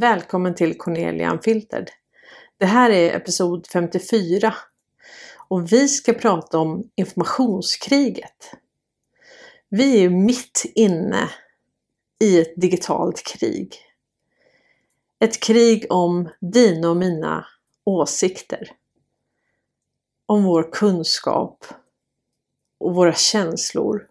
Välkommen till Cornelia Unfiltered. Det här är episod 54 och vi ska prata om informationskriget. Vi är mitt inne i ett digitalt krig. Ett krig om dina och mina åsikter. Om vår kunskap och våra känslor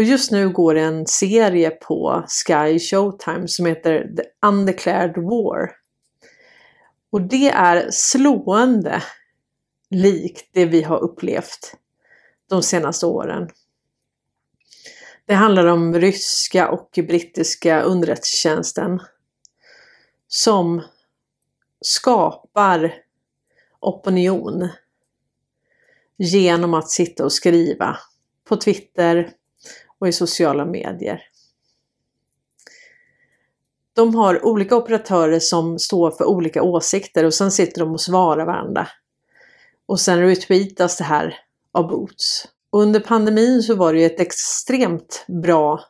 och just nu går det en serie på Sky Showtime som heter The Undeclared War. Och det är slående likt det vi har upplevt de senaste åren. Det handlar om ryska och brittiska underrättelsetjänsten som skapar opinion genom att sitta och skriva på Twitter, och i sociala medier. De har olika operatörer som står för olika åsikter och sen sitter de och svarar varandra. Och sen retweetas det här av Boots. Under pandemin så var det ju ett extremt bra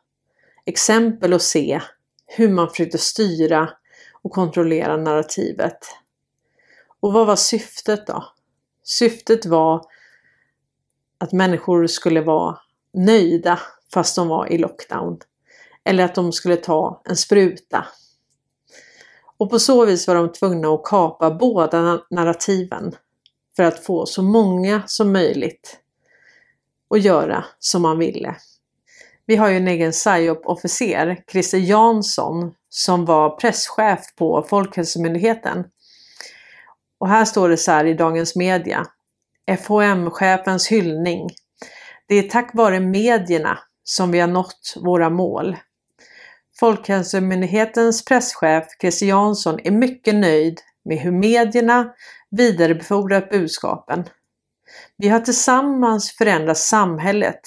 exempel att se hur man försökte styra och kontrollera narrativet. Och vad var syftet då? Syftet var att människor skulle vara nöjda fast de var i lockdown. Eller att de skulle ta en spruta. Och på så vis var de tvungna att kapa båda narrativen för att få så många som möjligt att göra som man ville. Vi har ju en egen PSYOP-officer, Christer Jansson, som var presschef på Folkhälsomyndigheten. Och här står det så här i Dagens Media. FHM-chefens hyllning. Det är tack vare medierna som vi har nått våra mål. Folkhälsomyndighetens presschef Christer Jansson är mycket nöjd med hur medierna vidarebefordrat budskapen. Vi har tillsammans förändrat samhället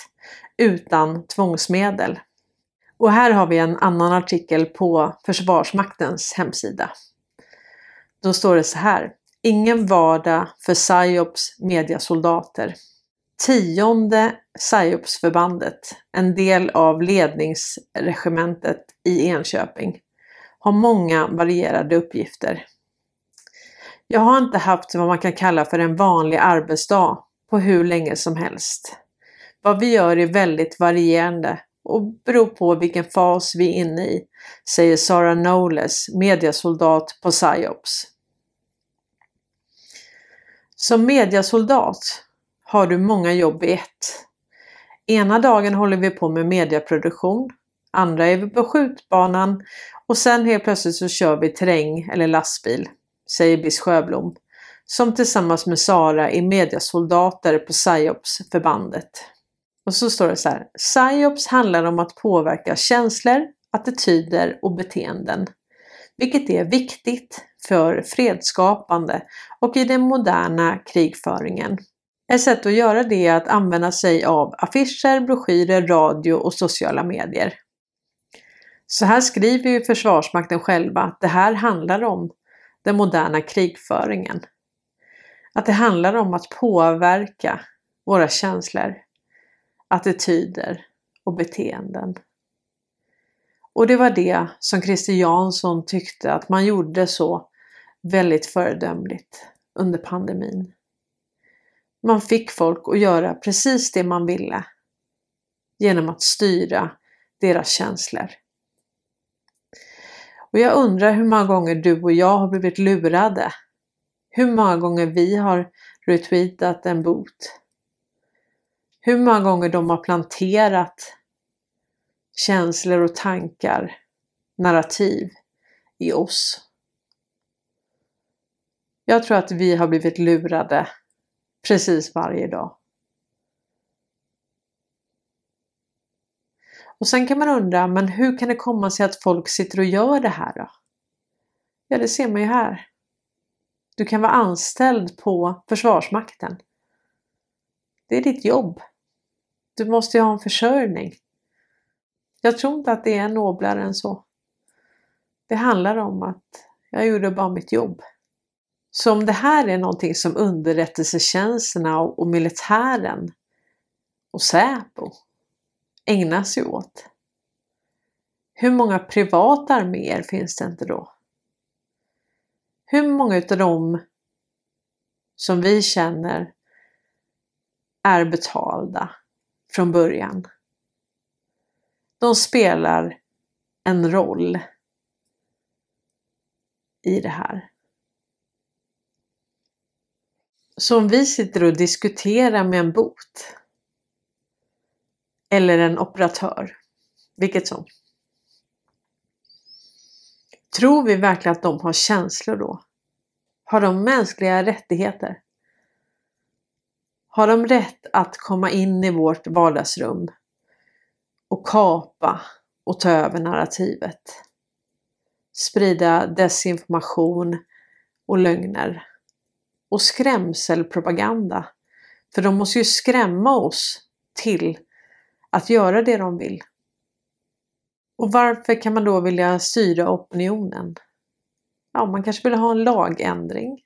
utan tvångsmedel. Och här har vi en annan artikel på Försvarsmaktens hemsida. Då står det så här. Ingen vardag för PSYOPs mediasoldater tionde psyopsförbandet, en del av ledningsregementet i Enköping, har många varierade uppgifter. Jag har inte haft vad man kan kalla för en vanlig arbetsdag på hur länge som helst. Vad vi gör är väldigt varierande och beror på vilken fas vi är inne i, säger Sara Knowles, mediasoldat på PSYOPS. Som mediasoldat har du många jobb i ett. Ena dagen håller vi på med mediaproduktion, andra är vi på skjutbanan och sen helt plötsligt så kör vi terräng eller lastbil, säger Biss Sjöblom, som tillsammans med Sara är mediasoldater på PSYOPs förbandet. Och så står det så här. PSYOPs handlar om att påverka känslor, attityder och beteenden, vilket är viktigt för fredsskapande och i den moderna krigföringen. Ett sätt att göra det är att använda sig av affischer, broschyrer, radio och sociala medier. Så här skriver ju Försvarsmakten själva att det här handlar om den moderna krigföringen. Att det handlar om att påverka våra känslor, attityder och beteenden. Och det var det som Christer Jansson tyckte att man gjorde så väldigt föredömligt under pandemin. Man fick folk att göra precis det man ville genom att styra deras känslor. Och jag undrar hur många gånger du och jag har blivit lurade. Hur många gånger vi har retweetat en bot. Hur många gånger de har planterat känslor och tankar, narrativ i oss. Jag tror att vi har blivit lurade precis varje dag. Och sen kan man undra, men hur kan det komma sig att folk sitter och gör det här då? Ja, det ser man ju här. Du kan vara anställd på Försvarsmakten. Det är ditt jobb. Du måste ju ha en försörjning. Jag tror inte att det är noblare än så. Det handlar om att jag gjorde bara mitt jobb. Så om det här är någonting som underrättelsetjänsterna och militären och Säpo ägnar sig åt. hur många privata arméer finns det inte då? Hur många utav dem som vi känner är betalda från början? De spelar en roll i det här. Så om vi sitter och diskuterar med en bot eller en operatör, vilket som. Tror vi verkligen att de har känslor då? Har de mänskliga rättigheter? Har de rätt att komma in i vårt vardagsrum och kapa och ta över narrativet? Sprida desinformation och lögner och skrämselpropaganda. För de måste ju skrämma oss till att göra det de vill. Och varför kan man då vilja styra opinionen? Ja, man kanske vill ha en lagändring.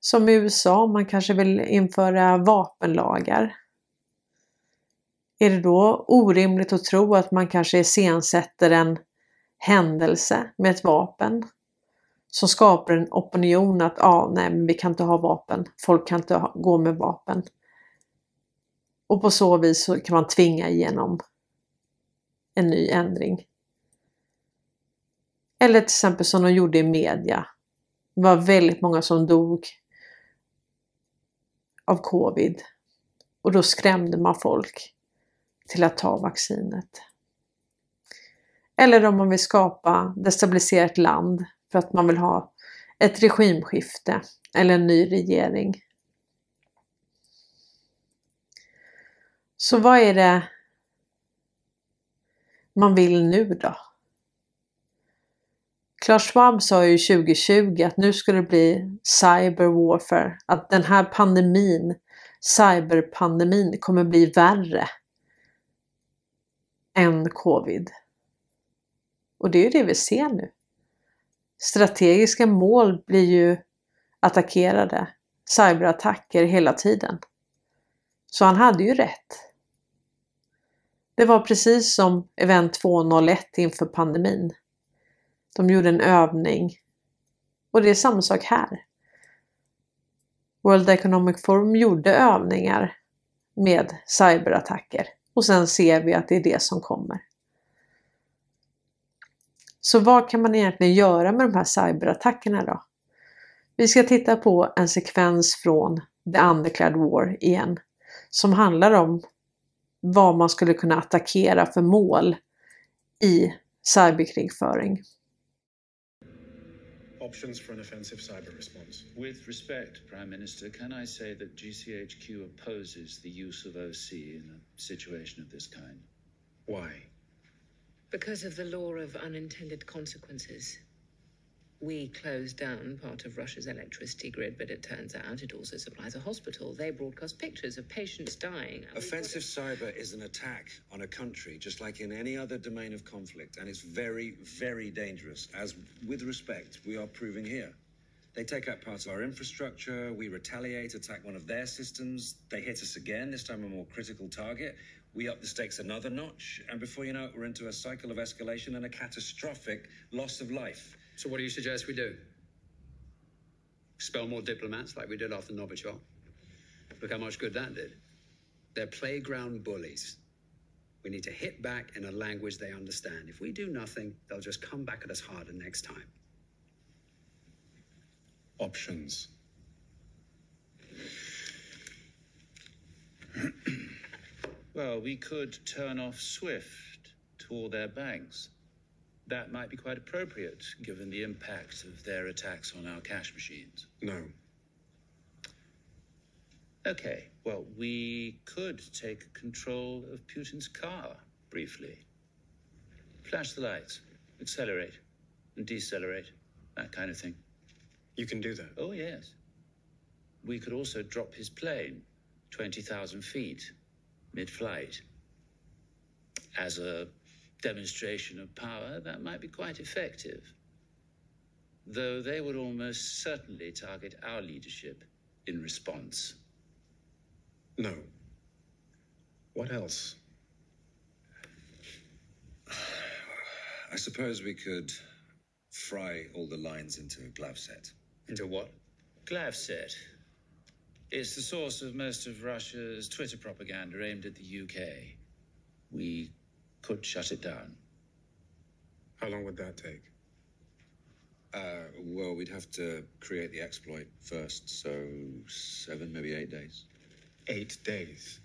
Som i USA, man kanske vill införa vapenlagar. Är det då orimligt att tro att man kanske iscensätter en händelse med ett vapen som skapar en opinion att ah, nej, men vi kan inte ha vapen. Folk kan inte ha, gå med vapen. Och på så vis så kan man tvinga igenom en ny ändring. Eller till exempel som de gjorde i media. Det var väldigt många som dog av covid. Och då skrämde man folk till att ta vaccinet. Eller om man vill skapa destabiliserat land för att man vill ha ett regimskifte eller en ny regering. Så vad är det man vill nu då? Klaus Schwab sa ju 2020 att nu skulle det bli cyber warfare, att den här pandemin, cyberpandemin, kommer bli värre än covid. Och det är ju det vi ser nu. Strategiska mål blir ju attackerade, cyberattacker hela tiden. Så han hade ju rätt. Det var precis som Event 201 inför pandemin. De gjorde en övning. Och det är samma sak här. World Economic Forum gjorde övningar med cyberattacker och sen ser vi att det är det som kommer. Så vad kan man egentligen göra med de här cyberattackerna då? Vi ska titta på en sekvens från The Undeclared War igen som handlar om vad man skulle kunna attackera för mål i cyberkrigföring. Options for an offensive cyber response. With respect, Prime Minister, can I say that GCHQ opposes the use of OC in a situation of this kind? Why? Because of the law of unintended consequences. We closed down part of Russia's electricity grid, but it turns out it also supplies a hospital. They broadcast pictures of patients dying. Offensive cyber is an attack on a country, just like in any other domain of conflict, and it's very, very dangerous, as, with respect, we are proving here. They take out parts of our infrastructure, we retaliate, attack one of their systems, they hit us again, this time a more critical target. We up the stakes another notch, and before you know it, we're into a cycle of escalation and a catastrophic loss of life. So what do you suggest we do? Expel more diplomats like we did after Novichok? Look how much good that did. They're playground bullies. We need to hit back in a language they understand. If we do nothing, they'll just come back at us harder next time. Options. Well, we could turn off SWIFT to all their banks. That might be quite appropriate given the impact of their attacks on our cash machines. No. Okay, well, we could take control of Putin's car briefly. Flash the lights, accelerate and decelerate, that kind of thing. You can do that. Oh, yes. We could also drop his plane 20,000 feet mid flight. As a demonstration of power, that might be quite effective. Though they would almost certainly target our leadership in response. No. What else? I suppose we could fry all the lines into Glavset. Into what? Glavset. It's the source of most of Russia's Twitter propaganda aimed at the UK. We could shut it down. How long would that take? Uh, well, we'd have to create the exploit first, so seven, maybe eight days. Eight days.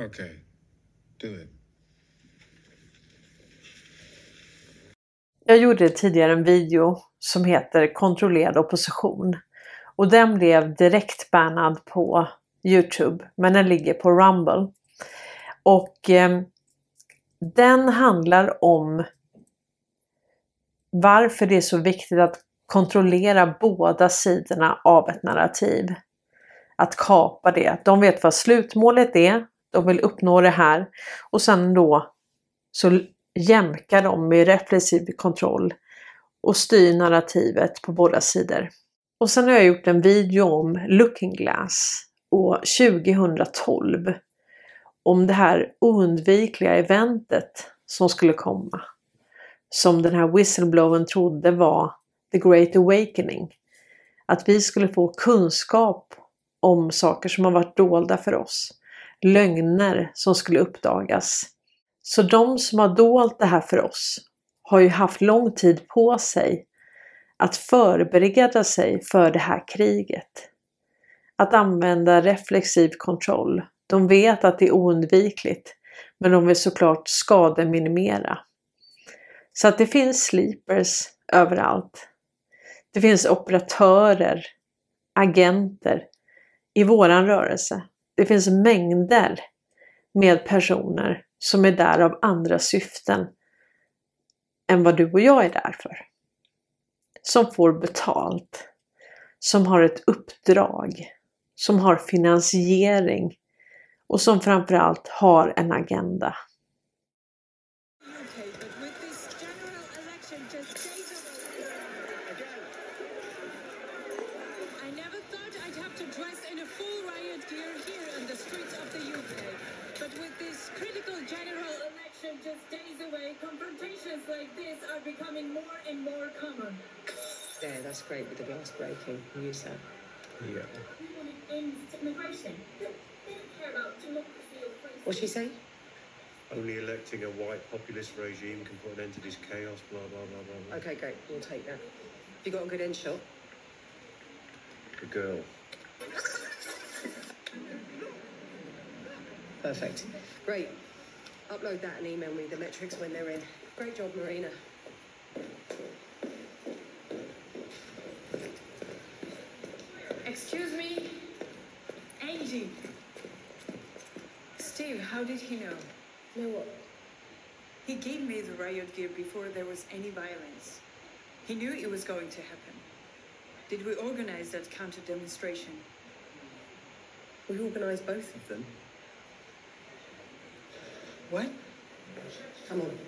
Okay. Do it. Jag gjorde tidigare en video som heter Kontrollerad opposition och den blev direkt bannad på Youtube men den ligger på Rumble. Och eh, den handlar om varför det är så viktigt att kontrollera båda sidorna av ett narrativ. Att kapa det. De vet vad slutmålet är. De vill uppnå det här och sen då så jämkar de med reflexiv kontroll och styr narrativet på båda sidor. Och sen har jag gjort en video om Looking Glass år 2012 om det här oundvikliga eventet som skulle komma. Som den här whistleblowern trodde var the great awakening. Att vi skulle få kunskap om saker som har varit dolda för oss. Lögner som skulle uppdagas. Så de som har dolt det här för oss har ju haft lång tid på sig att förbereda sig för det här kriget. Att använda reflexiv kontroll. De vet att det är oundvikligt men de vill såklart skademinimera. Så att det finns sleepers överallt. Det finns operatörer, agenter i våran rörelse. Det finns mängder med personer som är där av andra syften än vad du och jag är där för. Som får betalt. Som har ett uppdrag. Som har finansiering. Och som framförallt har en agenda. Becoming more and more common. There, that's great with the glass breaking. Use that. Yeah. immigration. They don't care about democracy or free What's she say? Only electing a white populist regime can put an end to this chaos, blah, blah, blah, blah, blah. Okay, great. We'll take that. Have You got a good end shot? The girl. Perfect. Great. Upload that and email me the metrics when they're in. Great job, Marina. Excuse me? Steve, how did he know? Know what? He gave me the riot gear before there was any violence. He knew it was going to happen. Did we organize that counter demonstration? We organised both of them. What? Come on.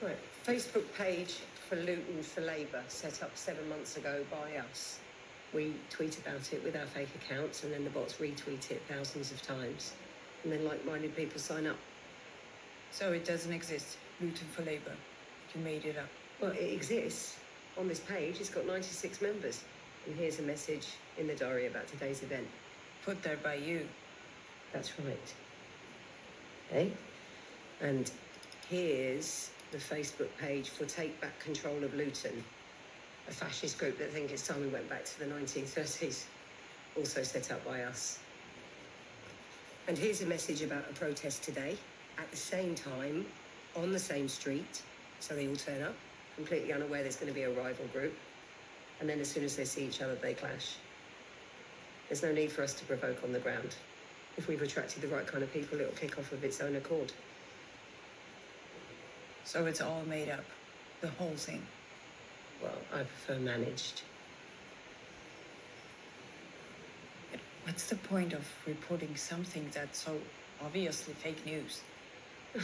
Right, Facebook page for Luton for Labour, set up seven months ago by us. We tweet about it with our fake accounts, and then the bots retweet it thousands of times. And then like minded people sign up. So it doesn't exist. Luton for Labour. You made it up. Well, it exists. On this page, it's got 96 members. And here's a message in the diary about today's event. Put there by you. That's right. Okay? And here's the Facebook page for Take Back Control of Luton, a fascist group that think it's time we went back to the 1930s, also set up by us. And here's a message about a protest today, at the same time, on the same street, so they all turn up, completely unaware there's going to be a rival group. And then as soon as they see each other, they clash. There's no need for us to provoke on the ground. If we've attracted the right kind of people, it'll kick off of its own accord. So it's all made up. The whole thing. Well, I prefer uh, managed. But what's the point of reporting something that's so obviously fake news?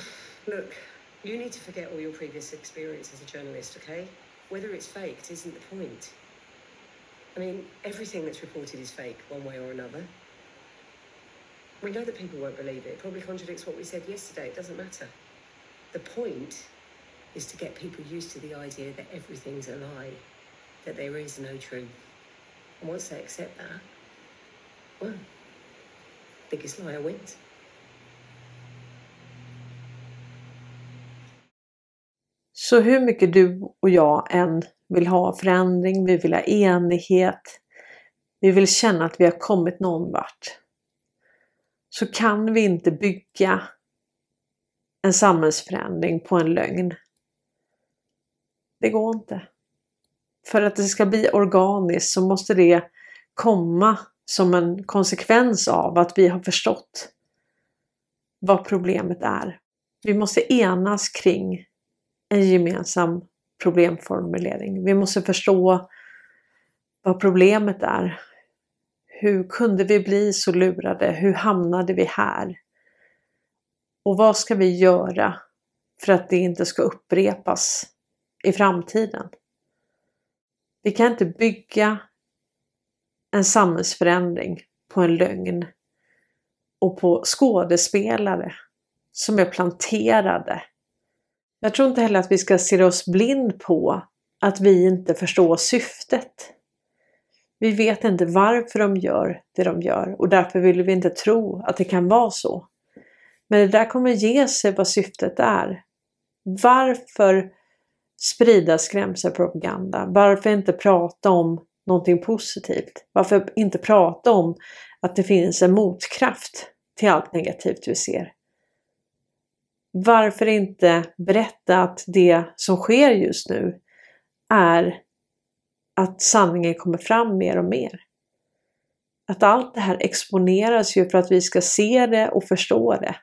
Look, you need to forget all your previous experience as a journalist, okay? Whether it's faked isn't the point. I mean, everything that's reported is fake, one way or another. We know that people won't believe it. It probably contradicts what we said yesterday. It doesn't matter. The point is to get people used to the idea that everything's a lie, that there is no truth. And once they accept that, well, biggest liar wins. Så hur mycket du och jag än vill ha förändring, vi vill ha enighet, vi vill känna att vi har kommit någon vart. Så kan vi inte bygga en samhällsförändring på en lögn. Det går inte. För att det ska bli organiskt så måste det komma som en konsekvens av att vi har förstått vad problemet är. Vi måste enas kring en gemensam problemformulering. Vi måste förstå vad problemet är. Hur kunde vi bli så lurade? Hur hamnade vi här? Och vad ska vi göra för att det inte ska upprepas i framtiden? Vi kan inte bygga en samhällsförändring på en lögn och på skådespelare som är planterade. Jag tror inte heller att vi ska se oss blind på att vi inte förstår syftet. Vi vet inte varför de gör det de gör och därför vill vi inte tro att det kan vara så. Men det där kommer ge sig vad syftet är. Varför sprida skrämselpropaganda? Varför inte prata om någonting positivt? Varför inte prata om att det finns en motkraft till allt negativt vi ser? Varför inte berätta att det som sker just nu är att sanningen kommer fram mer och mer? Att allt det här exponeras ju för att vi ska se det och förstå det.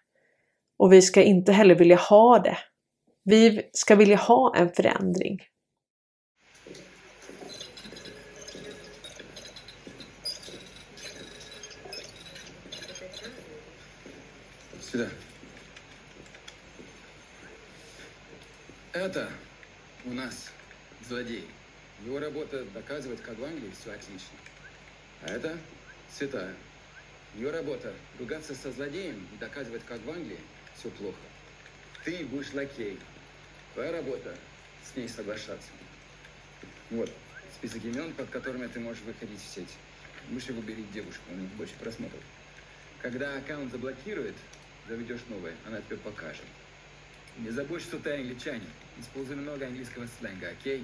Och vi ska inte heller vilja ha det. Vi ska vilja ha en förändring. Это у нас злодей. Его работа доказывать, как в Англии все отлично. А это святая. Ее работа ругаться со злодеем и доказывать, как в Англии все плохо. Ты будешь лакей. Твоя работа с ней соглашаться. Вот, список имен, под которыми ты можешь выходить в сеть. Выше выбери девушку, у них больше просмотров. Когда аккаунт заблокирует, заведешь новый, она тебе покажет. Не забудь, что ты англичанин. Используй много английского сленга, окей?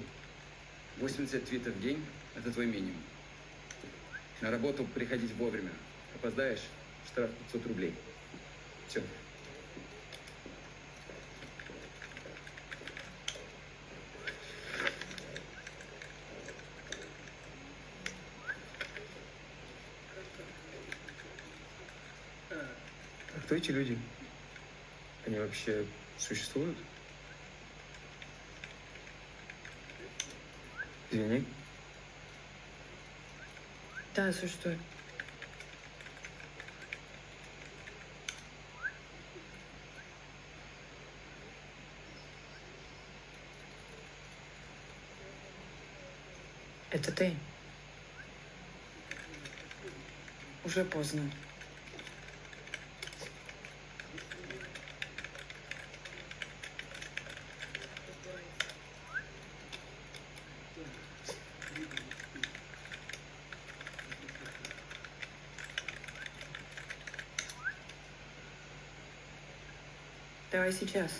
80 твитов в день – это твой минимум. На работу приходить вовремя. Опоздаешь – штраф 500 рублей. Все. Кто эти люди? Они вообще существуют? Извини. Да, существует. Это ты. Уже поздно. Сейчас.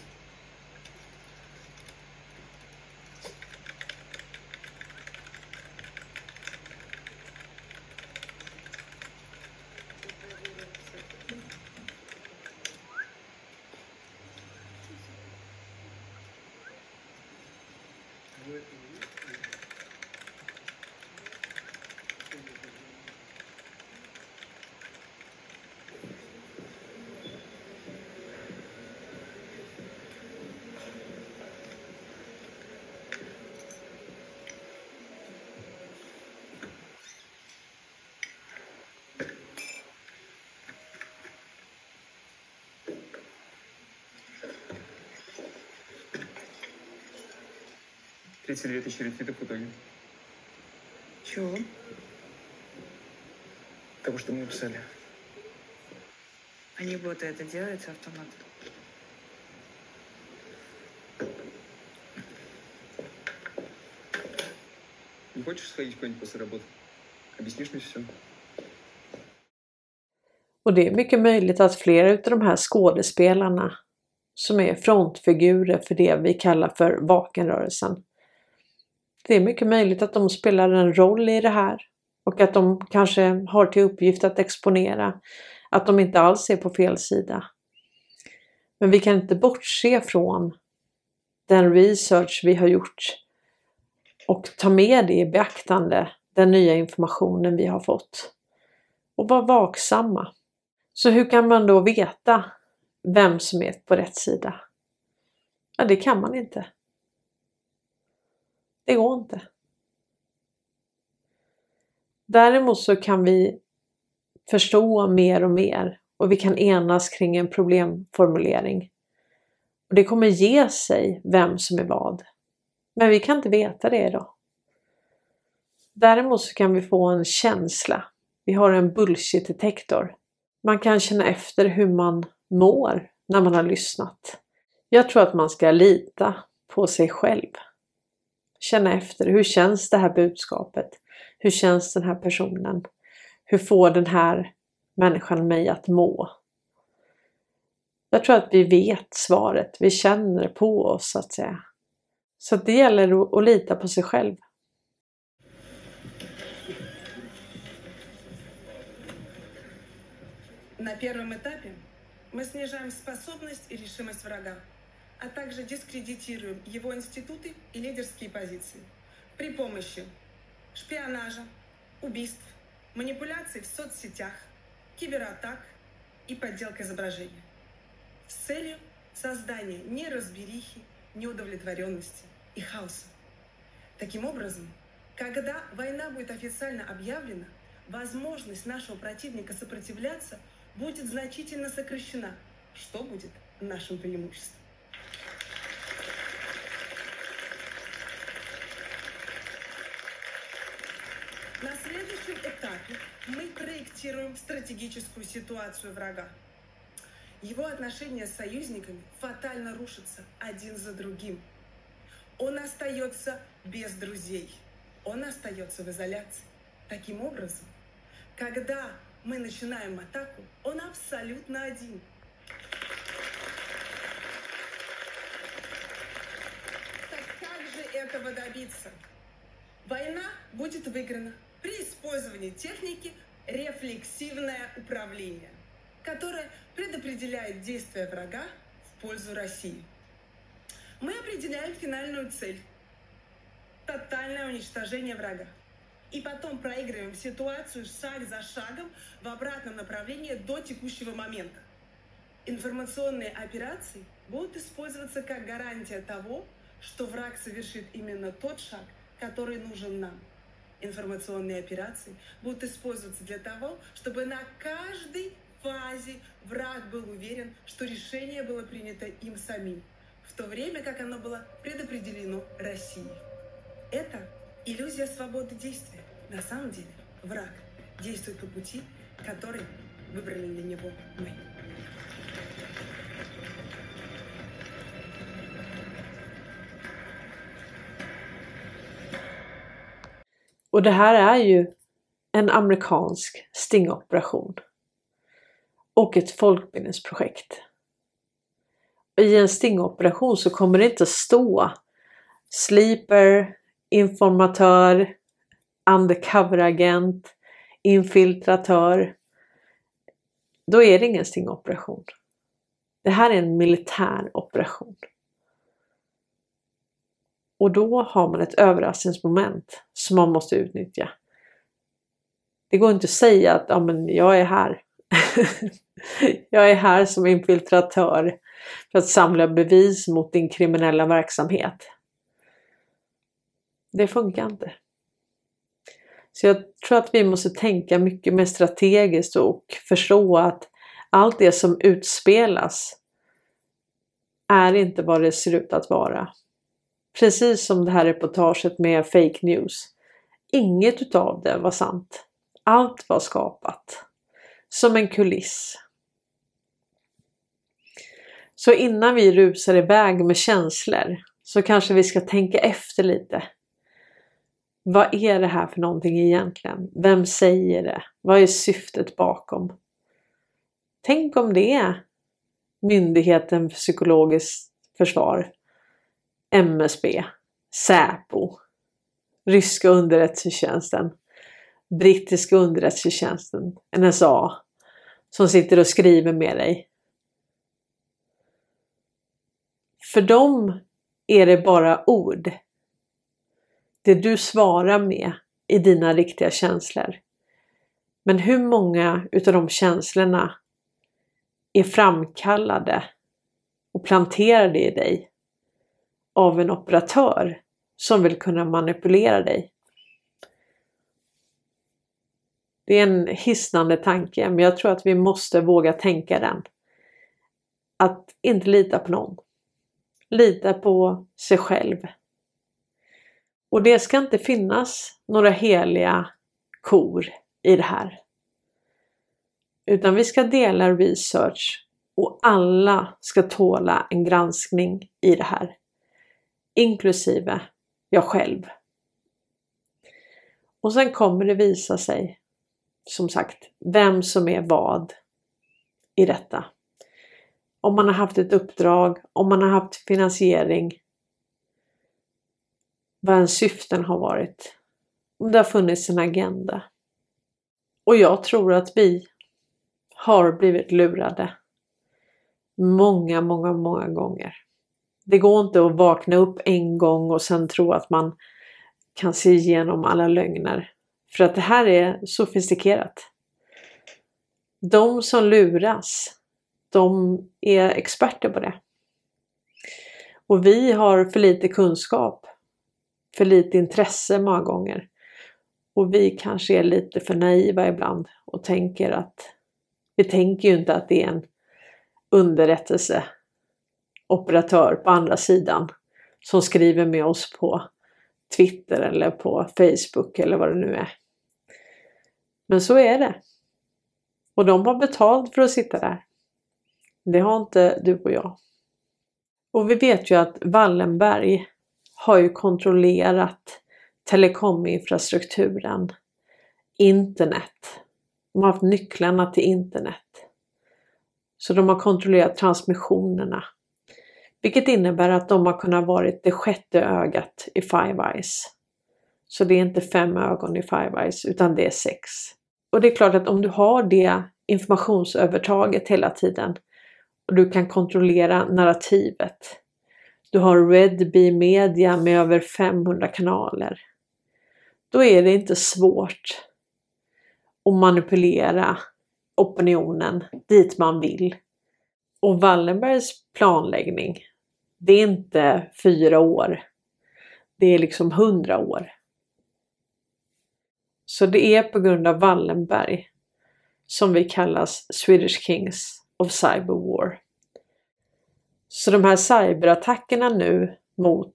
Тридцать две тысячи ретвитов в итоге. Чего? Того, что мы написали. Они будут это делать автомат. Не хочешь сходить куда-нибудь после работы? Объяснишь мне все? Och det är mycket möjligt att flera av de här skådespelarna som är frontfigurer för det vi kallar för vakenrörelsen. det är mycket möjligt att de spelar en roll i det här och att de kanske har till uppgift att exponera att de inte alls är på fel sida. Men vi kan inte bortse från den research vi har gjort och ta med det i beaktande, den nya informationen vi har fått. Och vara vaksamma. Så hur kan man då veta vem som är på rätt sida? Ja, det kan man inte. Det går inte. Däremot så kan vi förstå mer och mer och vi kan enas kring en problemformulering. Och Det kommer ge sig vem som är vad. Men vi kan inte veta det idag. Däremot så kan vi få en känsla. Vi har en bullshit-detektor. Man kan känna efter hur man mår när man har lyssnat. Jag tror att man ska lita på sig själv. Känna efter, hur känns det här budskapet? Hur känns den här personen? Hur får den här människan mig att må? Jag tror att vi vet svaret, vi känner det på oss så att säga. Så det gäller att lita på sig själv. На первом этапе мы снижаем способность и решимость врага, А также дискредитируем его институты и лидерские позиции при помощи шпионажа, убийств, манипуляций в соцсетях, кибератак и подделка изображения с целью создания неразберихи, неудовлетворенности и хаоса. Таким образом, когда война будет официально объявлена, возможность нашего противника сопротивляться будет значительно сокращена, что будет нашим преимуществом. На этапе мы проектируем стратегическую ситуацию врага. Его отношения с союзниками фатально рушатся один за другим. Он остается без друзей. Он остается в изоляции. Таким образом, когда мы начинаем атаку, он абсолютно один. Так как же этого добиться? Война будет выиграна при использовании техники рефлексивное управление, которое предопределяет действия врага в пользу России. Мы определяем финальную цель – тотальное уничтожение врага. И потом проигрываем ситуацию шаг за шагом в обратном направлении до текущего момента. Информационные операции будут использоваться как гарантия того, что враг совершит именно тот шаг, который нужен нам. Информационные операции будут использоваться для того, чтобы на каждой фазе враг был уверен, что решение было принято им самим, в то время как оно было предопределено Россией. Это иллюзия свободы действия. На самом деле враг действует по пути, который выбрали для него мы. Och det här är ju en amerikansk stingoperation. Och ett folkbildningsprojekt. I en stingoperation så kommer det inte stå sleeper, informatör, undercover-agent, infiltratör. Då är det ingen stingoperation. Det här är en militär operation. Och då har man ett överraskningsmoment som man måste utnyttja. Det går inte att säga att ja, men jag är här. jag är här som infiltratör för att samla bevis mot din kriminella verksamhet. Det funkar inte. Så jag tror att vi måste tänka mycket mer strategiskt och förstå att allt det som utspelas är inte vad det ser ut att vara. Precis som det här reportaget med fake news. inget utav det var sant. Allt var skapat. Som en kuliss. Så innan vi rusar iväg med känslor så kanske vi ska tänka efter lite. Vad är det här för någonting egentligen? Vem säger det? Vad är syftet bakom? Tänk om det är Myndigheten för psykologiskt försvar, MSB, Säpo, ryska underrättelsetjänsten, brittiska underrättelsetjänsten, NSA, som sitter och skriver med dig. För dem är det bara ord. Det du svarar med i dina riktiga känslor. Men hur många utav de känslorna är framkallade och planterade i dig av en operatör som vill kunna manipulera dig? Det är en hisnande tanke, men jag tror att vi måste våga tänka den. Att inte lita på någon. Lita på sig själv. Och det ska inte finnas några heliga kor i det här. Utan vi ska dela research och alla ska tåla en granskning i det här. Inklusive jag själv. Och sen kommer det visa sig, som sagt, vem som är vad i detta. Om man har haft ett uppdrag, om man har haft finansiering. Vad ens syften har varit. Om det har funnits en agenda. Och jag tror att vi har blivit lurade. Många, många, många gånger. Det går inte att vakna upp en gång och sen tro att man kan se igenom alla lögner. För att det här är sofistikerat. De som luras, de är experter på det. Och vi har för lite kunskap, för lite intresse många gånger. Och vi kanske är lite för naiva ibland och tänker att vi tänker ju inte att det är en underrättelse operatör på andra sidan som skriver med oss på Twitter eller på Facebook eller vad det nu är. Men så är det. Och de har betalt för att sitta där. Det har inte du och jag. Och vi vet ju att Wallenberg har ju kontrollerat telekominfrastrukturen, internet. De har haft nycklarna till internet. Så de har kontrollerat transmissionerna. Vilket innebär att de har kunnat varit det sjätte ögat i Five Eyes. Så det är inte fem ögon i Five Eyes utan det är sex. Och det är klart att om du har det informationsövertaget hela tiden och du kan kontrollera narrativet. Du har Redbee Media med över 500 kanaler. Då är det inte svårt att manipulera opinionen dit man vill. Och Wallenbergs planläggning, det är inte fyra år. Det är liksom hundra år. Så det är på grund av Wallenberg som vi kallas Swedish Kings of Cyber War. Så de här cyberattackerna nu mot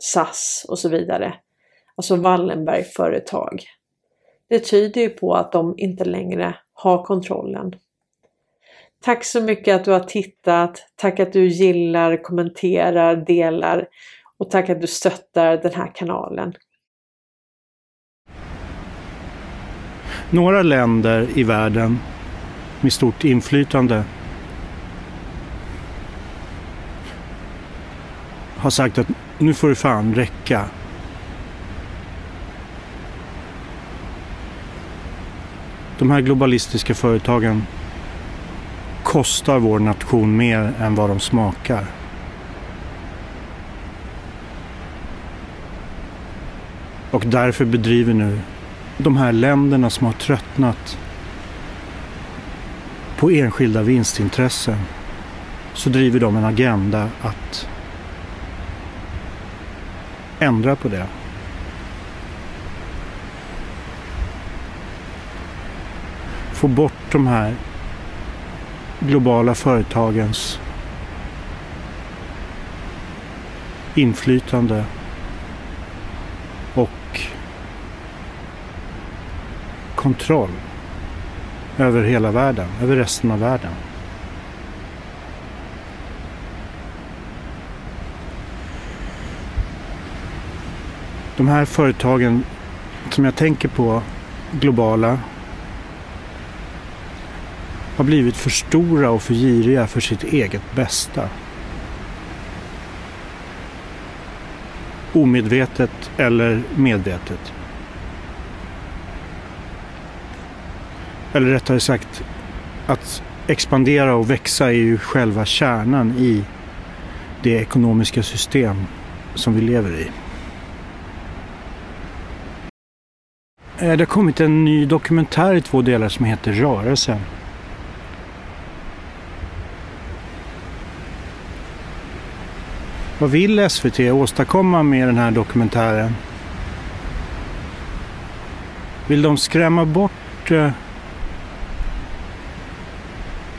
SAS och så vidare, alltså Wallenberg-företag, det tyder ju på att de inte längre har kontrollen. Tack så mycket att du har tittat. Tack att du gillar, kommenterar, delar och tack att du stöttar den här kanalen. Några länder i världen med stort inflytande har sagt att nu får det fan räcka. De här globalistiska företagen kostar vår nation mer än vad de smakar. Och därför bedriver nu de här länderna som har tröttnat på enskilda vinstintressen så driver de en agenda att ändra på det. Få bort de här globala företagens inflytande och kontroll över hela världen, över resten av världen. De här företagen som jag tänker på, globala, har blivit för stora och för giriga för sitt eget bästa. Omedvetet eller medvetet. Eller rättare sagt, att expandera och växa är ju själva kärnan i det ekonomiska system som vi lever i. Eh, det har kommit en ny dokumentär i två delar som heter Rörelsen. Vad vill SVT åstadkomma med den här dokumentären? Vill de skrämma bort eh,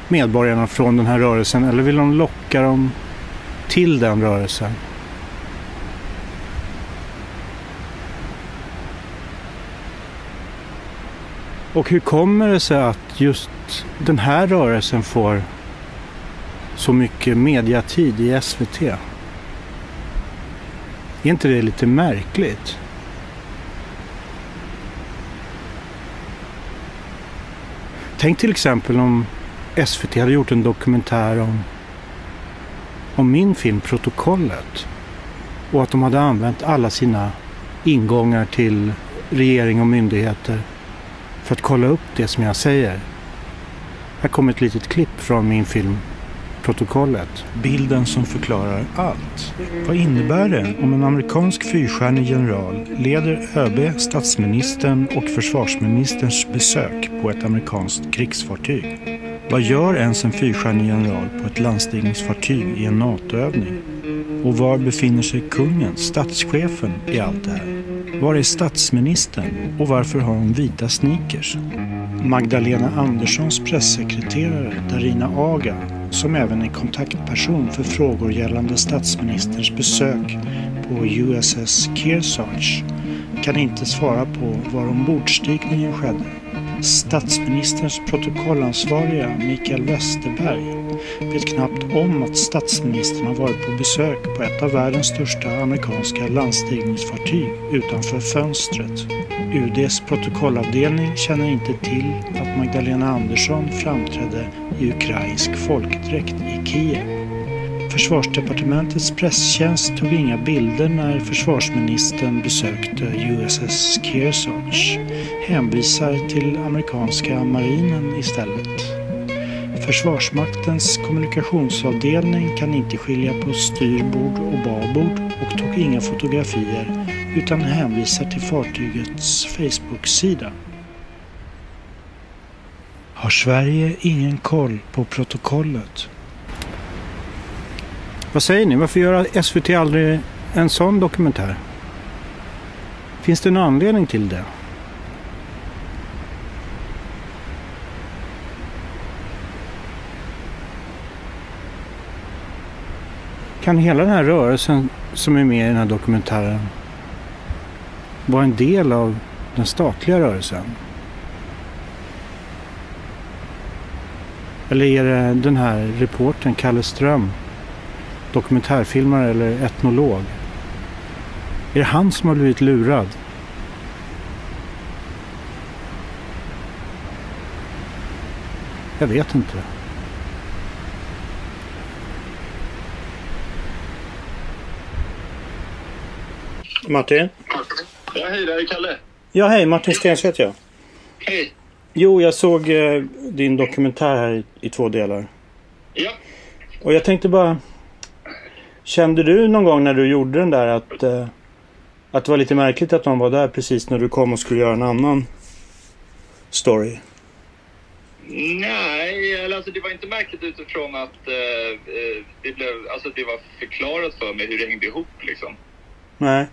medborgarna från den här rörelsen eller vill de locka dem till den rörelsen? Och hur kommer det sig att just den här rörelsen får så mycket mediatid i SVT? Är inte det lite märkligt? Tänk till exempel om SVT hade gjort en dokumentär om, om min film Protokollet. Och att de hade använt alla sina ingångar till regering och myndigheter för att kolla upp det som jag säger. Här kommer ett litet klipp från min film Protokollet. Bilden som förklarar allt. Vad innebär det om en amerikansk fyrstjärnig general leder ÖB, statsministern och försvarsministerns besök på ett amerikanskt krigsfartyg? Vad gör ens en fyrstjärnig general på ett landstigningsfartyg i en NATO-övning? Och var befinner sig kungen, statschefen, i allt det här? Var är statsministern och varför har hon vita sneakers? Magdalena Anderssons pressekreterare Darina Aga, som även är kontaktperson för frågor gällande statsministerns besök på USS Kearsarge, kan inte svara på var ombordstigningen skedde. Statsministerns protokollansvariga Mikael Westerberg vet knappt om att statsministern har varit på besök på ett av världens största amerikanska landstigningsfartyg utanför fönstret. UDs protokollavdelning känner inte till att Magdalena Andersson framträdde i ukrainsk folkdräkt i Kiev. Försvarsdepartementets presstjänst tog inga bilder när försvarsministern besökte USS Kearsarge. Hänvisar till amerikanska marinen istället. Försvarsmaktens kommunikationsavdelning kan inte skilja på styrbord och babord och tog inga fotografier utan hänvisar till fartygets Facebook-sida. Har Sverige ingen koll på protokollet? Vad säger ni? Varför gör SVT aldrig en sån dokumentär? Finns det någon anledning till det? Kan hela den här rörelsen som är med i den här dokumentären vara en del av den statliga rörelsen? Eller är det den här reportern Kalle Ström, dokumentärfilmare eller etnolog? Är det han som har blivit lurad? Jag vet inte. Martin? Ja, hej, det här är Kalle. Ja, hej. Martin Stens heter jag. Hej. Jo, jag såg eh, din dokumentär här i, i två delar. Ja. Och jag tänkte bara... Kände du någon gång när du gjorde den där att, eh, att det var lite märkligt att de var där precis när du kom och skulle göra en annan story? Nej, eller alltså det var inte märkligt utifrån att eh, eh, det blev, alltså det var förklarat för mig hur det hängde ihop liksom. Nej.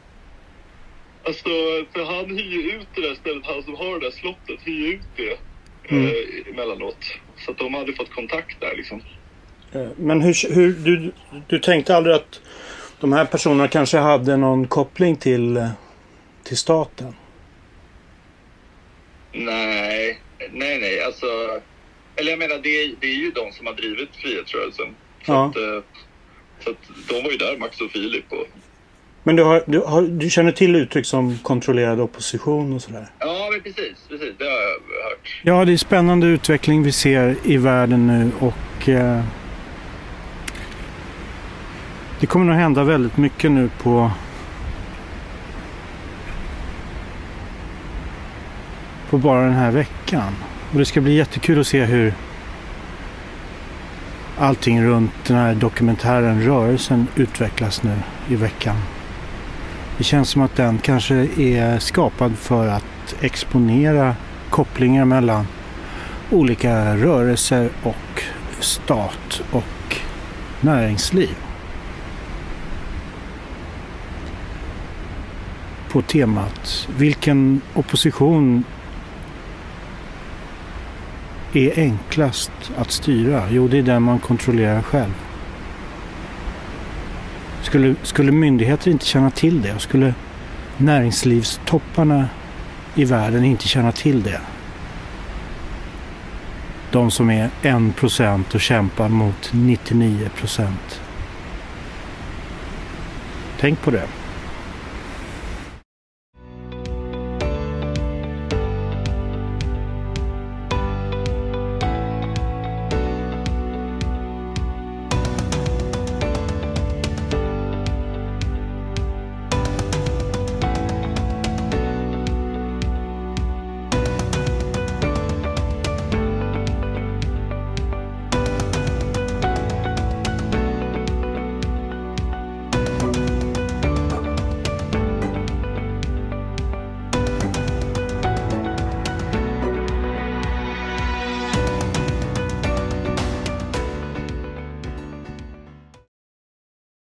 Alltså, för han hyr ju ut det där stället, han som har det där slottet, hyr ut det Mm. eh, emellanåt. Så att de hade fått kontakt där liksom. Eh, Men hur, hur du, du tänkte aldrig att de här personerna kanske hade någon koppling till, eh, till staten? Nej, nej, nej. Alltså, eller jag menar, det är, det är ju de som har drivit frihetsrörelsen. Så, Ja. att, eh, så att de var ju där, Max och Filip. Och, Men du, har, du, har, du känner till uttryck som kontrollerad opposition och sådär? ja, men precis, precis. Det har jag hört. Ja, det är spännande utveckling vi ser i världen nu och eh, det kommer nog hända väldigt mycket nu på på bara den här veckan. Och det ska bli jättekul att se hur allting runt den här dokumentären Rörelsen utvecklas nu i veckan. Det känns som att den kanske är skapad för att exponera kopplingar mellan olika rörelser och stat och näringsliv. På temat vilken opposition är enklast att styra? Jo, det är den man kontrollerar själv. Skulle, skulle myndigheter inte känna till det? Skulle näringslivstopparna i världen inte känna till det? De som är 1% och kämpar mot 99%. Tänk på det.